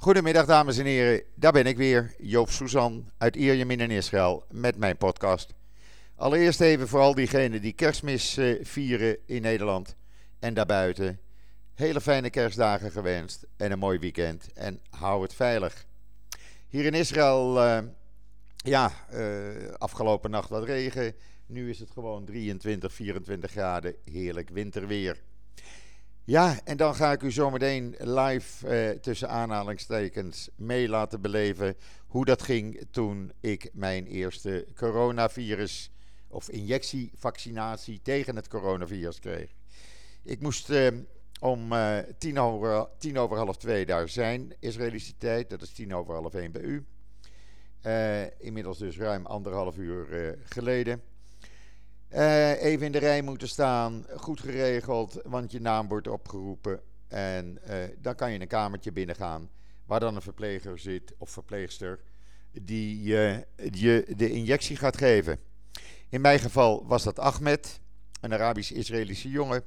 Goedemiddag dames en heren, daar ben ik weer, Joop Suzan uit Ierjemien in Israël met mijn podcast. Allereerst even voor al diegenen die kerstmis eh, vieren in Nederland en daarbuiten. Hele fijne kerstdagen gewenst en een mooi weekend en hou het veilig. Hier in Israël, uh, ja, uh, afgelopen nacht wat regen. Nu is het gewoon 23, 24 graden, heerlijk winterweer. Ja, en dan ga ik u zometeen live eh, tussen aanhalingstekens mee laten beleven hoe dat ging toen ik mijn eerste coronavirus of injectievaccinatie tegen het coronavirus kreeg. Ik moest eh, om eh, tien, over, tien over half twee daar zijn, Israëlische tijd, dat is tien over half één bij u. Eh, inmiddels dus ruim anderhalf uur eh, geleden. Uh, even in de rij moeten staan, goed geregeld, want je naam wordt opgeroepen. En uh, dan kan je een kamertje binnengaan waar dan een verpleger zit of verpleegster die je de injectie gaat geven. In mijn geval was dat Ahmed, een Arabisch-Israëlische jongen,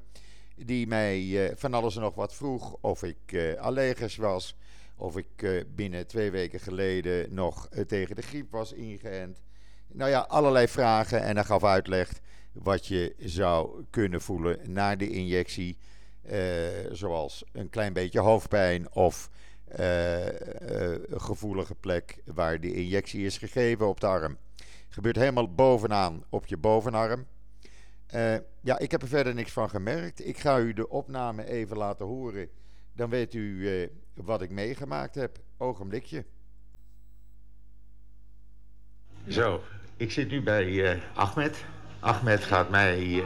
die mij van alles en nog wat vroeg of ik allergisch was, of ik binnen twee weken geleden nog tegen de griep was ingeënt. Nou ja, allerlei vragen en hij gaf uitleg wat je zou kunnen voelen na de injectie. Uh, zoals een klein beetje hoofdpijn of uh, gevoelige plek waar de injectie is gegeven op de arm. Gebeurt helemaal bovenaan op je bovenarm. ja, ik heb er verder niks van gemerkt. Ik ga u de opname even laten horen. Dan weet u wat ik meegemaakt heb. Ogenblikje. Zo, ik zit nu bij Ahmed. Ahmed gaat mij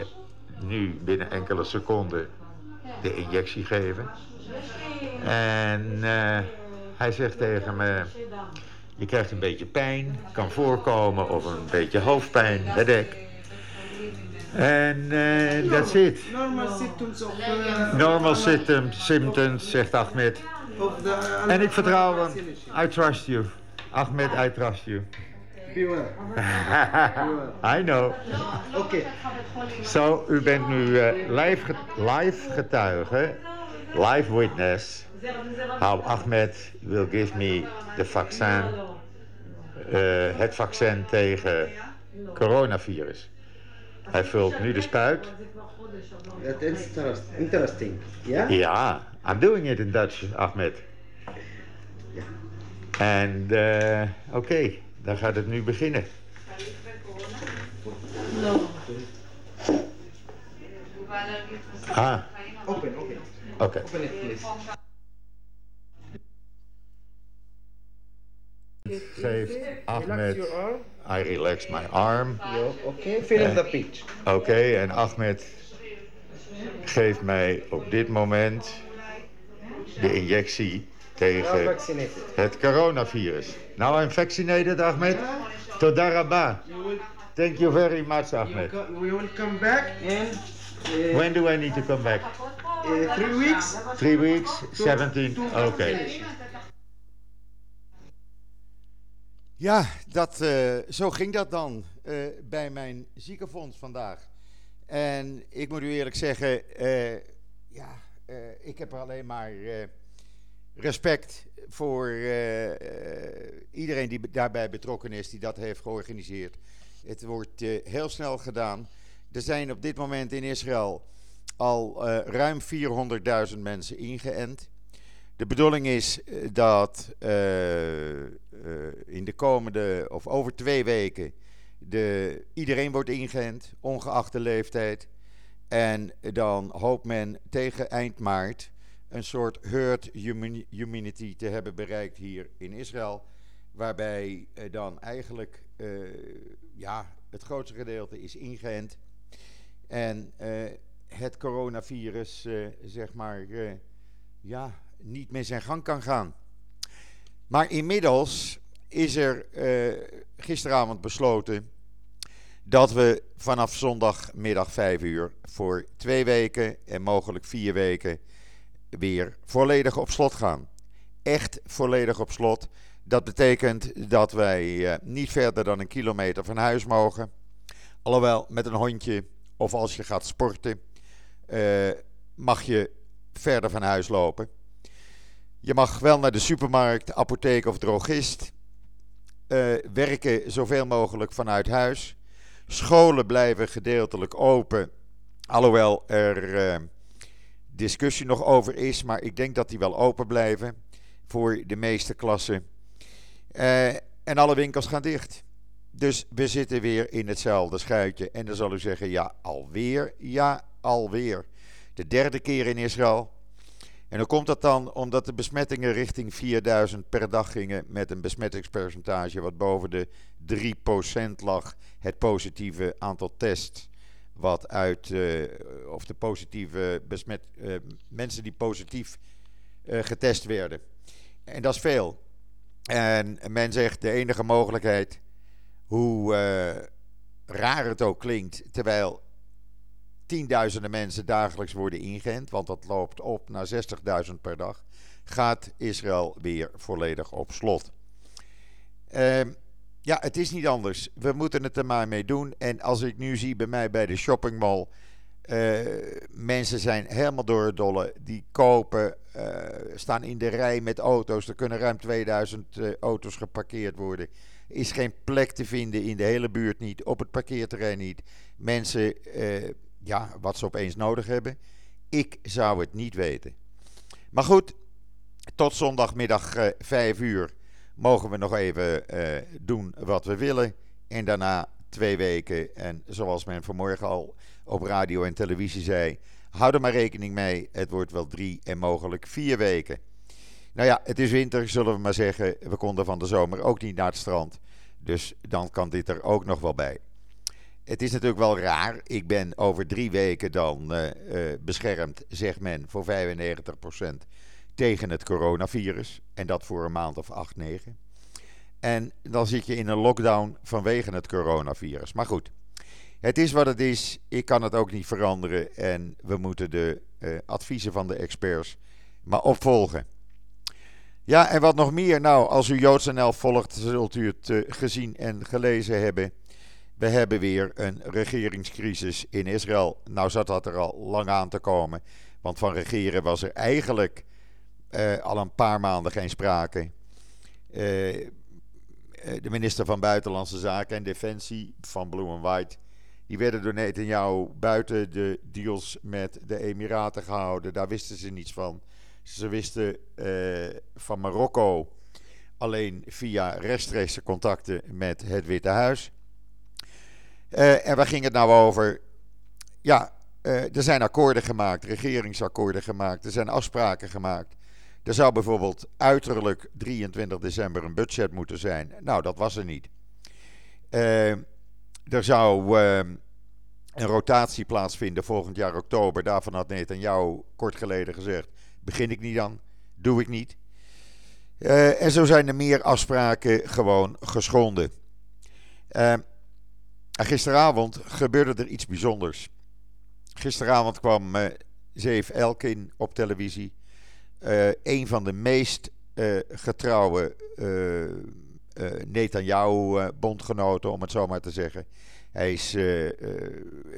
nu binnen enkele seconden de injectie geven. En uh, hij zegt tegen me: Je krijgt een beetje pijn, kan voorkomen, of een beetje hoofdpijn, headache. En uh, that's it. Normal symptoms of... Normal symptoms, symptoms, zegt Ahmed. En ik vertrouw hem. I trust you. Ahmed, I trust you. I know. Oké. Okay. Zo, u bent nu uh, live, live getuige, live witness, how Ahmed will give me the vaccin, uh, het vaccin tegen coronavirus. Hij vult nu de spuit. That is interesting. Ja? Ja, I'm doing it in Dutch, Ahmed. En uh, oké. Okay. Dan gaat het nu beginnen. Ah. Open, open. Oké. Okay. Open it, please. Geeft Ahmed, I relax my arm. Oké, okay. fill in the pitch. Oké, okay, en Ahmed geeft mij op dit moment de injectie tegen het coronavirus. Now I'm vaccinated, Ahmed. Toda rabba. Thank you very much, Ahmed. We will come back in... Uh, When do I need to come back? Uh, three weeks. Three weeks, 17, oké. Okay. Ja, dat, uh, zo ging dat dan uh, bij mijn ziekenfonds vandaag. En ik moet u eerlijk zeggen, uh, ja, ik heb er alleen maar respect voor uh, uh, iedereen die daarbij betrokken is, die dat heeft georganiseerd. Het wordt uh, heel snel gedaan. Er zijn op dit moment in Israël al ruim 400.000 mensen ingeënt. De bedoeling is dat in de komende, of over twee weken, de, iedereen wordt ingeënt, ongeacht de leeftijd. En dan hoopt men tegen eind maart een soort herd immunity te hebben bereikt hier in Israël. Waarbij uh, dan eigenlijk uh, ja, het grootste gedeelte is ingeënt. En uh, het coronavirus, zeg maar, ja, niet meer zijn gang kan gaan. Maar inmiddels is er gisteravond besloten dat we vanaf zondagmiddag 5 uur voor twee weken en mogelijk vier weken weer volledig op slot gaan. Echt volledig op slot. Dat betekent dat wij uh, niet verder dan een kilometer van huis mogen. Alhoewel met een hondje of als je gaat sporten, uh, mag je verder van huis lopen. Je mag wel naar de supermarkt, apotheek of drogist. Uh, werken zoveel mogelijk vanuit huis. Scholen blijven gedeeltelijk open. Alhoewel er discussie nog over is, maar ik denk dat die wel open blijven voor de meeste klassen. Uh, en alle winkels gaan dicht. Dus we zitten weer in hetzelfde schuitje. En dan zal u zeggen: ja, alweer? Ja, alweer. De derde keer in Israël. En hoe komt dat dan? Omdat de besmettingen richting 4000 per dag gingen met een besmettingspercentage wat boven de 3% lag. Het positieve aantal tests wat uit, uh, of de positieve besmet, uh, mensen die positief uh, getest werden. En dat is veel. En men zegt de enige mogelijkheid, hoe raar het ook klinkt, terwijl tienduizenden mensen dagelijks worden ingeënt, want dat loopt op naar 60.000 per dag, gaat Israël weer volledig op slot. Ja, het is niet anders. We moeten het er maar mee doen. En als ik nu zie bij mij bij de shoppingmall, uh, mensen zijn helemaal door het dolle. Die kopen, uh, staan in de rij met auto's. Er kunnen ruim 2000 uh, auto's geparkeerd worden. Is geen plek te vinden in de hele buurt niet, op het parkeerterrein niet. Mensen ja, wat ze opeens nodig hebben. Ik zou het niet weten. Maar goed, tot zondagmiddag uh, 5 uur mogen we nog even uh, doen wat we willen. En daarna twee weken. En zoals men vanmorgen al op radio en televisie zei, hou er maar rekening mee. Het wordt wel drie en mogelijk vier weken. Nou ja, het is winter, zullen we maar zeggen. We konden van de zomer ook niet naar het strand. Dus dan kan dit er ook nog wel bij. Het is natuurlijk wel raar. Ik ben over drie weken dan uh, uh, beschermd, zegt men, voor 95% tegen het coronavirus. En dat voor een maand of 8, 9. En dan zit je in een lockdown vanwege het coronavirus. Maar goed, het is wat het is. Ik kan het ook niet veranderen. En we moeten de uh, adviezen van de experts maar opvolgen. Ja, en wat nog meer? Nou, als u JoodsNL volgt, zult u het gezien en gelezen hebben. We hebben weer een regeringscrisis in Israël. Nou zat dat er al lang aan te komen. Want van regeren was er eigenlijk uh, al een paar maanden geen sprake. Uh, de minister van Buitenlandse Zaken en Defensie van Blue and White. Die werden door Netanyahu buiten de deals met de Emiraten gehouden. Daar wisten ze niets van. Ze wisten van Marokko alleen via rechtstreekse contacten met het Witte Huis. En waar ging het nou over? Ja, er zijn akkoorden gemaakt, regeringsakkoorden gemaakt, er zijn afspraken gemaakt. Er zou bijvoorbeeld uiterlijk 23 december een budget moeten zijn. Nou, dat was er niet. Uh, er zou een rotatie plaatsvinden volgend jaar oktober. Daarvan had Netanyahu kort geleden gezegd: begin ik niet aan, doe ik niet. en zo zijn er meer afspraken gewoon geschonden. Gisteravond gebeurde er iets bijzonders. Gisteravond kwam Zeef Elkin op televisie. Uh, een van de meest uh, getrouwe Netanyahu-bondgenoten, om het zo maar te zeggen. Hij is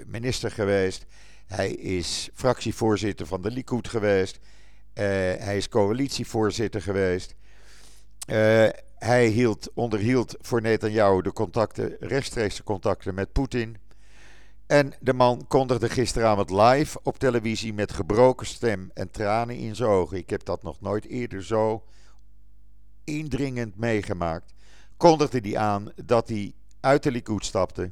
minister geweest. Hij is fractievoorzitter van de Likud geweest. hij is coalitievoorzitter geweest. Hij hield, onderhield voor Netanyahu de contacten, rechtstreekse contacten met Poetin. En de man kondigde gisteravond live op televisie met gebroken stem en tranen in zijn ogen. Ik heb dat nog nooit eerder zo indringend meegemaakt. Kondigde hij aan dat hij uit de Likud stapte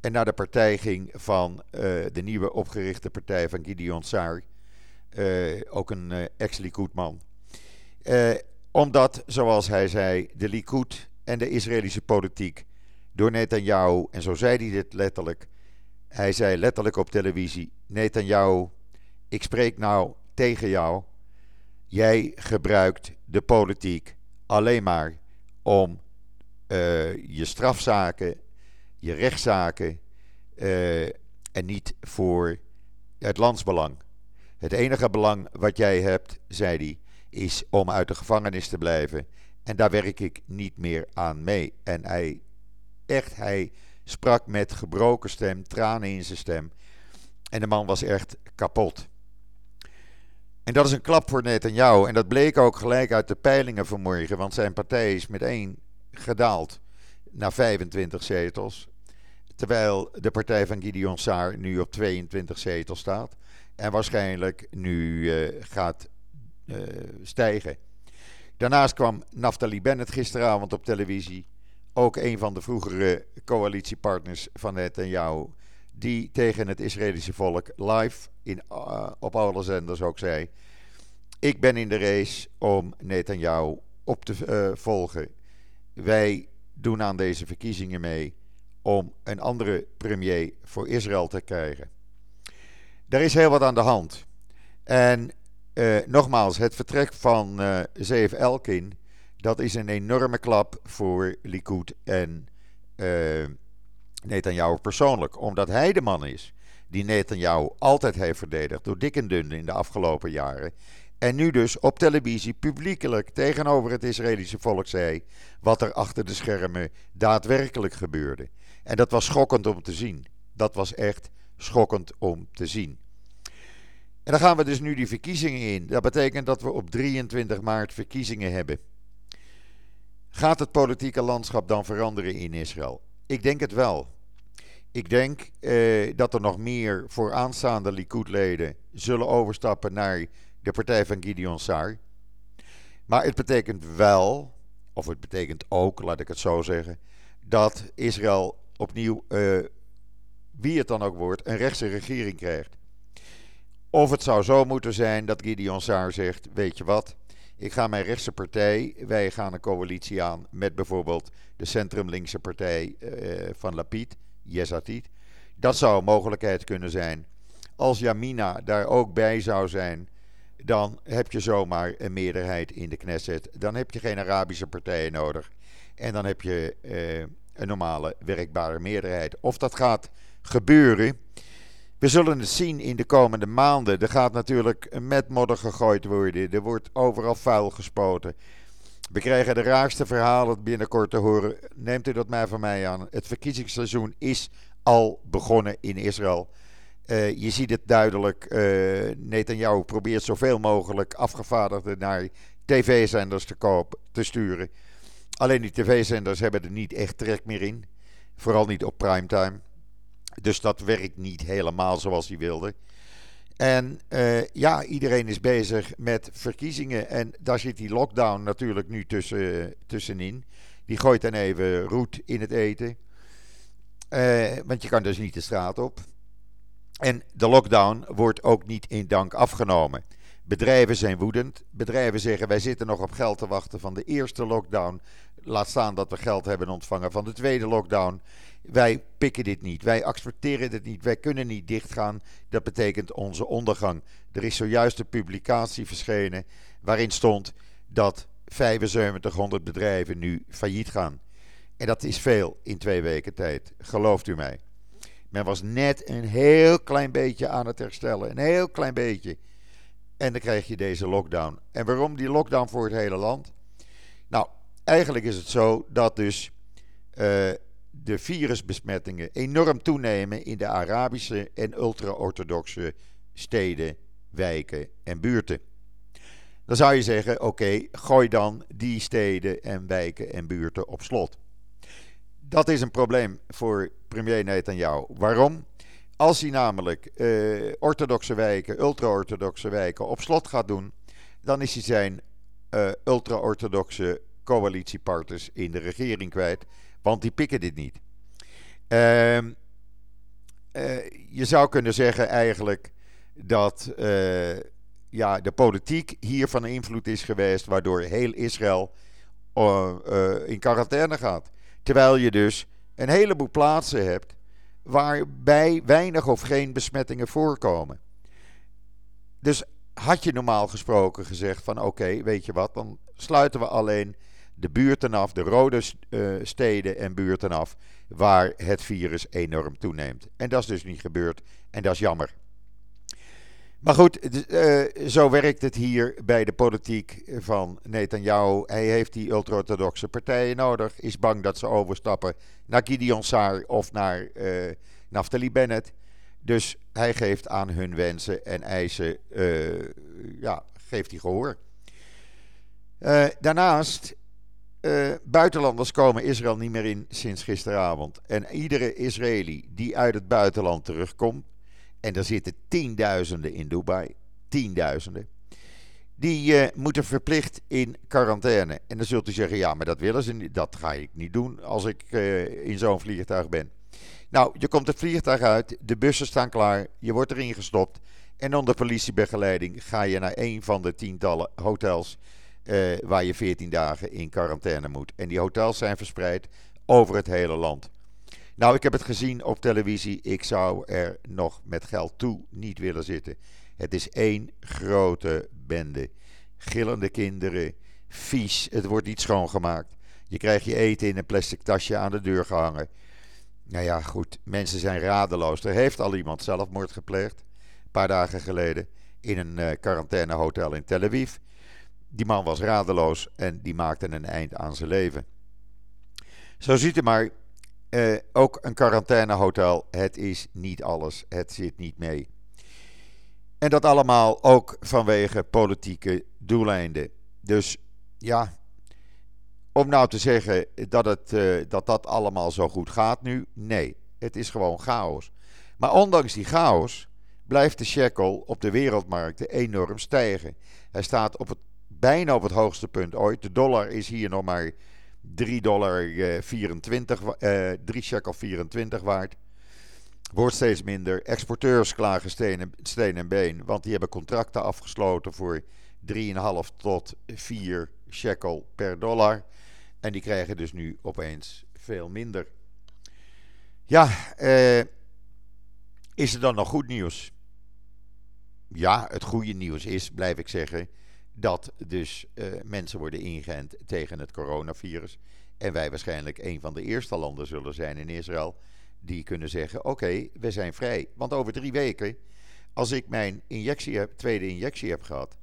en naar de partij ging van uh, de nieuwe opgerichte partij van Gideon Sar. Uh, ook een uh, ex-Likud-man omdat, zoals hij zei, de Likud en de Israëlische politiek door Netanyahu, en zo zei hij dit letterlijk, hij zei letterlijk op televisie: Netanyahu, ik spreek nou tegen jou. Jij gebruikt de politiek alleen maar om uh, je strafzaken, je rechtszaken uh, en niet voor het landsbelang. Het enige belang wat jij hebt, zei hij, is om uit de gevangenis te blijven. En daar werk ik niet meer aan mee. En hij, echt, hij sprak met gebroken stem, tranen in zijn stem. En de man was echt kapot. En dat is een klap voor Netanyahu. En dat bleek ook gelijk uit de peilingen vanmorgen. Want zijn partij is met gedaald naar 25 zetels. Terwijl de partij van Gideon Saar nu op 22 zetels staat. En waarschijnlijk nu uh, gaat uh, stijgen. Daarnaast kwam Naftali Bennett gisteravond op televisie. Ook een van de vroegere coalitiepartners van Netanyahu. Die tegen het Israëlische volk live in, uh, op alle zenders ook zei. Ik ben in de race om Netanyahu op te uh, volgen. Wij doen aan deze verkiezingen mee om een andere premier voor Israël te krijgen. Er is heel wat aan de hand. En uh, nogmaals, het vertrek van Zeef Elkin, dat is een enorme klap voor Likud en uh, Netanyahu persoonlijk. Omdat hij de man is die Netanyahu altijd heeft verdedigd door dik en dun in de afgelopen jaren. En nu dus op televisie publiekelijk tegenover het Israëlische volk zei wat er achter de schermen daadwerkelijk gebeurde. En dat was schokkend om te zien. Dat was echt schokkend om te zien. En dan gaan we dus nu die verkiezingen in. Dat betekent dat we op 23 maart verkiezingen hebben. Gaat het politieke landschap dan veranderen in Israël? Ik denk het wel. Ik denk eh, dat er nog meer vooraanstaande Likud-leden zullen overstappen naar de partij van Gideon Saar. Maar het betekent wel, of het betekent ook, laat ik het zo zeggen, dat Israël opnieuw, uh, wie het dan ook wordt, een rechtse regering krijgt. Of het zou zo moeten zijn dat Gideon Saar zegt: Weet je wat, ik ga mijn rechtse partij, wij gaan een coalitie aan met bijvoorbeeld de centrum-linkse partij uh, van Lapid, Yesatit. Dat zou een mogelijkheid kunnen zijn. Als Yamina daar ook bij zou zijn, dan heb je zomaar een meerderheid in de Knesset. Dan heb je geen Arabische partijen nodig. En dan heb je uh, een normale werkbare meerderheid. Of dat gaat gebeuren. We zullen het zien in de komende maanden. Er gaat natuurlijk met modder gegooid worden. Er wordt overal vuil gespoten. We krijgen de raarste verhalen binnenkort te horen. Neemt u dat maar van mij aan. Het verkiezingsseizoen is al begonnen in Israël. Uh, je ziet het duidelijk. Uh, Netanyahu probeert zoveel mogelijk afgevaardigden naar tv-zenders te, te sturen. Alleen die tv-zenders hebben er niet echt trek meer in. Vooral niet op primetime. Dus dat werkt niet helemaal zoals hij wilde. En uh, ja, iedereen is bezig met verkiezingen. En daar zit die lockdown natuurlijk nu tussen, tussenin. Die gooit dan even roet in het eten. Uh, want je kan dus niet de straat op. En de lockdown wordt ook niet in dank afgenomen. Bedrijven zijn woedend. Bedrijven zeggen: wij zitten nog op geld te wachten van de eerste lockdown. Laat staan dat we geld hebben ontvangen van de tweede lockdown. Wij pikken dit niet. Wij accepteren dit niet. Wij kunnen niet dichtgaan. Dat betekent onze ondergang. Er is zojuist een publicatie verschenen waarin stond dat 7500 bedrijven nu failliet gaan. En dat is veel in twee weken tijd. Gelooft u mij. Men was net een heel klein beetje aan het herstellen. Een heel klein beetje. En dan krijg je deze lockdown. En waarom die lockdown voor het hele land? Nou, eigenlijk is het zo dat dus uh, de virusbesmettingen enorm toenemen in de Arabische en ultra-orthodoxe steden, wijken en buurten. Dan zou je zeggen: oké, gooi dan die steden en wijken en buurten op slot. Dat is een probleem voor premier Netanyahu. Waarom? Als hij namelijk uh, orthodoxe wijken, ultra-orthodoxe wijken op slot gaat doen, dan is hij zijn uh, ultra-orthodoxe coalitiepartners in de regering kwijt, want die pikken dit niet. Uh, je zou kunnen zeggen eigenlijk dat ja, de politiek hier van invloed is geweest, waardoor heel Israël in quarantaine gaat. Terwijl je dus een heleboel plaatsen hebt waarbij weinig of geen besmettingen voorkomen. Dus had je normaal gesproken gezegd van oké, weet je wat, dan sluiten we alleen de buurten af, de rode uh, steden en buurten af, waar het virus enorm toeneemt. En dat is dus niet gebeurd en dat is jammer. Maar goed, uh, zo werkt het hier bij de politiek van Netanyahu. Hij heeft die ultra-orthodoxe partijen nodig. Is bang dat ze overstappen naar Gideon Saar of naar uh, Naftali Bennett. Dus hij geeft aan hun wensen en eisen, ja, geeft hij gehoor. Daarnaast, uh, buitenlanders komen Israël niet meer in sinds gisteravond. En iedere Israëli die uit het buitenland terugkomt, en er zitten tienduizenden in Dubai, tienduizenden, die uh, moeten verplicht in quarantaine. En dan zult u zeggen, ja, maar dat willen ze niet, dat ga ik niet doen als ik in zo'n vliegtuig ben. Nou, je komt het vliegtuig uit, de bussen staan klaar, je wordt erin gestopt. En onder politiebegeleiding ga je naar een van de tientallen hotels uh, waar je 14 dagen in quarantaine moet. En die hotels zijn verspreid over het hele land. Nou, ik heb het gezien op televisie. Ik zou er nog met geld toe niet willen zitten. Het is één grote bende. Gillende kinderen, vies, het wordt niet schoongemaakt. Je krijgt je eten in een plastic tasje aan de deur gehangen. Nou ja, goed, mensen zijn radeloos. Er heeft al iemand zelfmoord gepleegd, een paar dagen geleden, in een uh, quarantainehotel in Tel Aviv. Die man was radeloos en die maakte een eind aan zijn leven. Zo ziet u maar, uh, ook een quarantainehotel, het is niet alles, het zit niet mee. En dat allemaal ook vanwege politieke doeleinden. Dus ja, om nou te zeggen dat, het, uh, dat dat allemaal zo goed gaat nu, nee, het is gewoon chaos. Maar ondanks die chaos blijft de shekel op de wereldmarkten enorm stijgen. Hij staat op het, bijna op het hoogste punt ooit. De dollar is hier nog maar 3 dollar 24, uh, 3 shekel 24 waard. Wordt steeds minder. Exporteurs klagen steen en, steen en been, want die hebben contracten afgesloten voor 3,5 tot 4 shekel per dollar. En die krijgen dus nu opeens veel minder. Ja, eh, is er dan nog goed nieuws? Ja, het goede nieuws is, blijf ik zeggen, dat dus eh, mensen worden ingeënt tegen het coronavirus. En wij waarschijnlijk een van de eerste landen zullen zijn in Israël die kunnen zeggen: oké, we zijn vrij. Want over drie weken, als ik mijn injectie heb, tweede injectie heb gehad,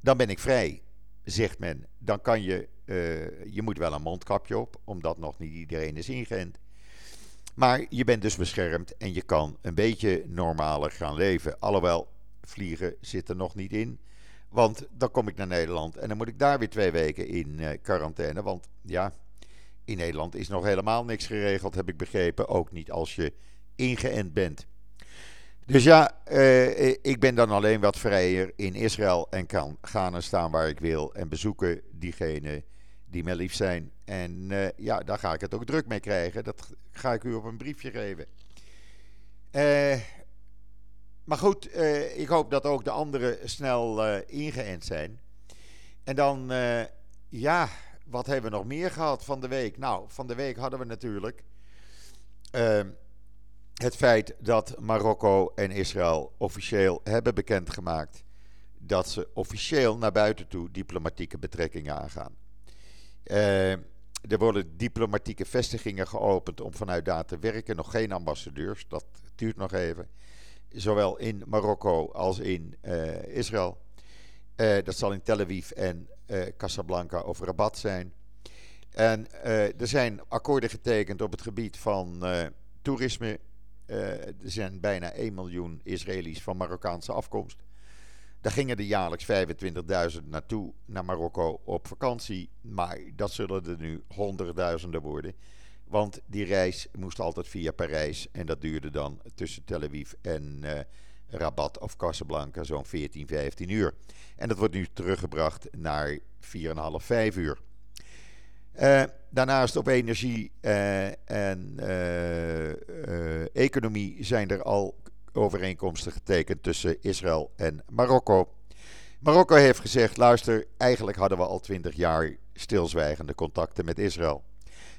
dan ben ik vrij, zegt men. Dan kan je uh, je moet wel een mondkapje op, omdat nog niet iedereen is ingeënt. Maar je bent dus beschermd en je kan een beetje normaler gaan leven. Alhoewel, vliegen zit er nog niet in. Want dan kom ik naar Nederland en dan moet ik daar weer twee weken in uh, quarantaine. Want ja, in Nederland is nog helemaal niks geregeld, heb ik begrepen. Ook niet als je ingeënt bent. Dus ja, uh, ik ben dan alleen wat vrijer in Israël en kan gaan en staan waar ik wil en bezoeken diegene die mij lief zijn. En uh, ja, daar ga ik het ook druk mee krijgen. Dat ga ik u op een briefje geven. Uh, maar goed, uh, ik hoop dat ook de anderen snel ingeënt zijn. En dan, ja, wat hebben we nog meer gehad van de week? Nou, van de week hadden we natuurlijk het feit dat Marokko en Israël officieel hebben bekendgemaakt dat ze officieel naar buiten toe diplomatieke betrekkingen aangaan. Uh, er worden diplomatieke vestigingen geopend om vanuit daar te werken. Nog geen ambassadeurs, dat duurt nog even. Zowel in Marokko als in uh, Israël. Uh, dat zal in Tel Aviv en Casablanca of Rabat zijn. En er zijn akkoorden getekend op het gebied van toerisme. er zijn bijna 1 miljoen Israëli's van Marokkaanse afkomst. Daar gingen er jaarlijks 25.000 naartoe, naar Marokko, op vakantie. Maar dat zullen er nu honderdduizenden worden. Want die reis moest altijd via Parijs. En dat duurde dan tussen Tel Aviv en uh, Rabat of Casablanca zo'n 14, 15 uur. En dat wordt nu teruggebracht naar 4,5, 5 uur. Uh, daarnaast op energie uh, en economie zijn er al overeenkomsten getekend tussen Israël en Marokko. Marokko heeft gezegd: luister, eigenlijk hadden we al twintig jaar stilzwijgende contacten met Israël.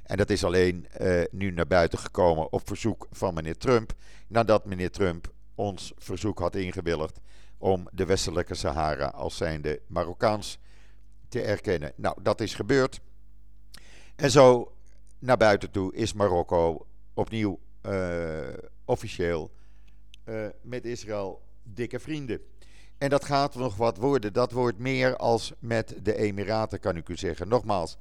En dat is alleen uh, nu naar buiten gekomen op verzoek van meneer Trump. Nadat meneer Trump ons verzoek had ingewilligd om de westelijke Sahara als zijnde Marokkaans te erkennen. Nou, dat is gebeurd. En zo naar buiten toe is Marokko opnieuw uh, officieel uh, met Israël dikke vrienden. En dat gaat nog wat worden. Dat wordt meer als met de Emiraten, kan ik u zeggen. Nogmaals,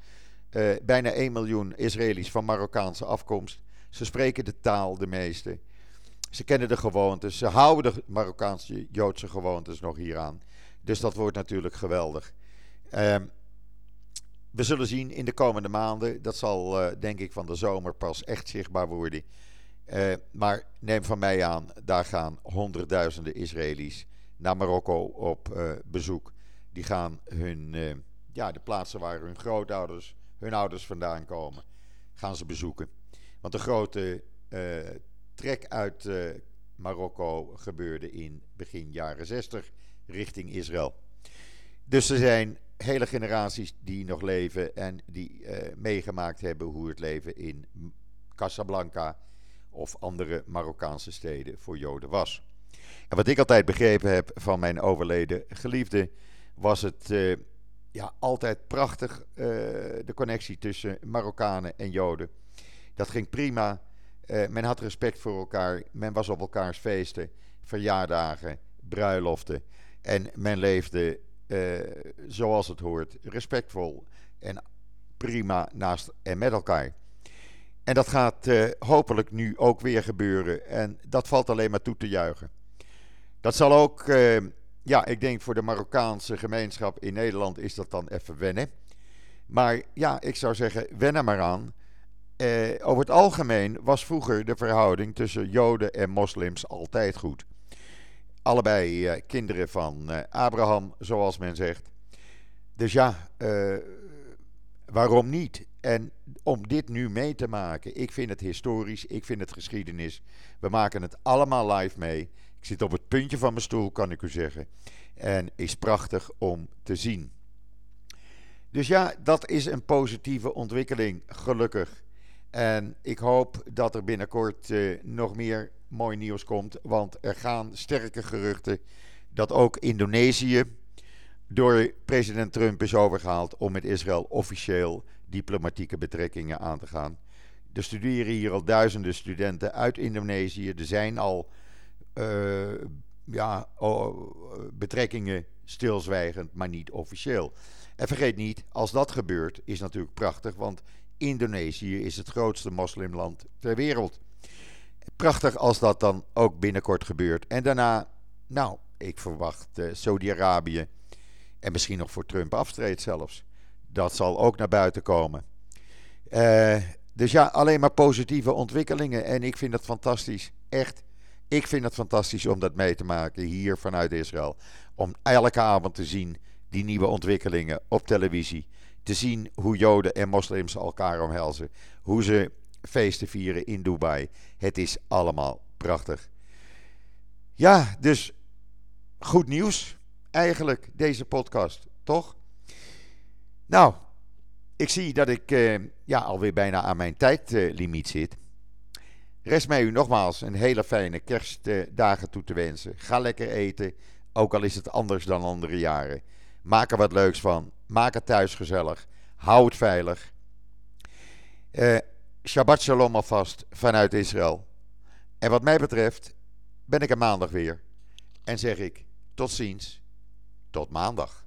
uh, bijna 1 miljoen Israëli's van Marokkaanse afkomst. Ze spreken de taal, de meeste. ze kennen de gewoontes. Ze houden de Marokkaanse Joodse gewoontes nog hier aan. Dus dat wordt natuurlijk geweldig. Ehm, we zullen zien in de komende maanden. Dat zal uh, denk ik van de zomer pas echt zichtbaar worden. Uh, maar neem van mij aan, daar gaan honderdduizenden Israëli's naar Marokko op bezoek. Die gaan hun, ja, de plaatsen waar hun grootouders, hun ouders vandaan komen, gaan ze bezoeken. Want de grote trek uit Marokko gebeurde in begin jaren 60 richting Israël. Dus er zijn hele generaties die nog leven en die uh, meegemaakt hebben hoe het leven in Casablanca of andere Marokkaanse steden voor Joden was. En wat ik altijd begrepen heb van mijn overleden geliefde, was het ja, altijd prachtig, uh, de connectie tussen Marokkanen en Joden. Dat ging prima. men had respect voor elkaar. Men was op elkaars feesten, verjaardagen, bruiloften. En men leefde uh, zoals het hoort, respectvol en prima naast en met elkaar. En dat gaat hopelijk nu ook weer gebeuren. En dat valt alleen maar toe te juichen. Dat zal ook, ja, ik denk voor de Marokkaanse gemeenschap in Nederland is dat dan even wennen. Maar ja, ik zou zeggen, wennen maar aan. over het algemeen was vroeger de verhouding tussen Joden en moslims altijd goed. Allebei uh, kinderen van uh, Abraham, zoals men zegt. Dus ja, uh, waarom niet? En om dit nu mee te maken, ik vind het historisch, ik vind het geschiedenis. We maken het allemaal live mee. Ik zit op het puntje van mijn stoel, kan ik u zeggen. En is prachtig om te zien. Dus ja, dat is een positieve ontwikkeling, gelukkig. En ik hoop dat er binnenkort uh, nog meer mooi nieuws komt. Want er gaan sterke geruchten dat ook Indonesië door president Trump is overgehaald om met Israël officieel diplomatieke betrekkingen aan te gaan. Er studeren hier al duizenden studenten uit Indonesië. Er zijn al ja, betrekkingen stilzwijgend, maar niet officieel. En vergeet niet, als dat gebeurt, is natuurlijk prachtig, want Indonesië is het grootste moslimland ter wereld. Prachtig als dat dan ook binnenkort gebeurt. En daarna, nou, ik verwacht uh, Saudi-Arabië en misschien nog voor Trump afstreed zelfs. Dat zal ook naar buiten komen. Uh, dus ja, alleen maar positieve ontwikkelingen. En ik vind het fantastisch. Echt. Ik vind het fantastisch om dat mee te maken hier vanuit Israël. Om elke avond te zien die nieuwe ontwikkelingen op televisie. Te zien hoe Joden en moslims elkaar omhelzen. Hoe ze feesten vieren in Dubai. Het is allemaal prachtig. Ja, dus goed nieuws eigenlijk, deze podcast, toch? Nou, ik zie dat ik uh, ja, alweer bijna aan mijn tijdlimiet uh, zit. Rest mij u nogmaals een hele fijne kerstdagen toe te wensen. Ga lekker eten, ook al is het anders dan andere jaren. Maak er wat leuks van. Maak het thuis gezellig. Hou het veilig. Uh, Shabbat shalom alvast vanuit Israël. En wat mij betreft ben ik er maandag weer. En zeg ik tot ziens, tot maandag.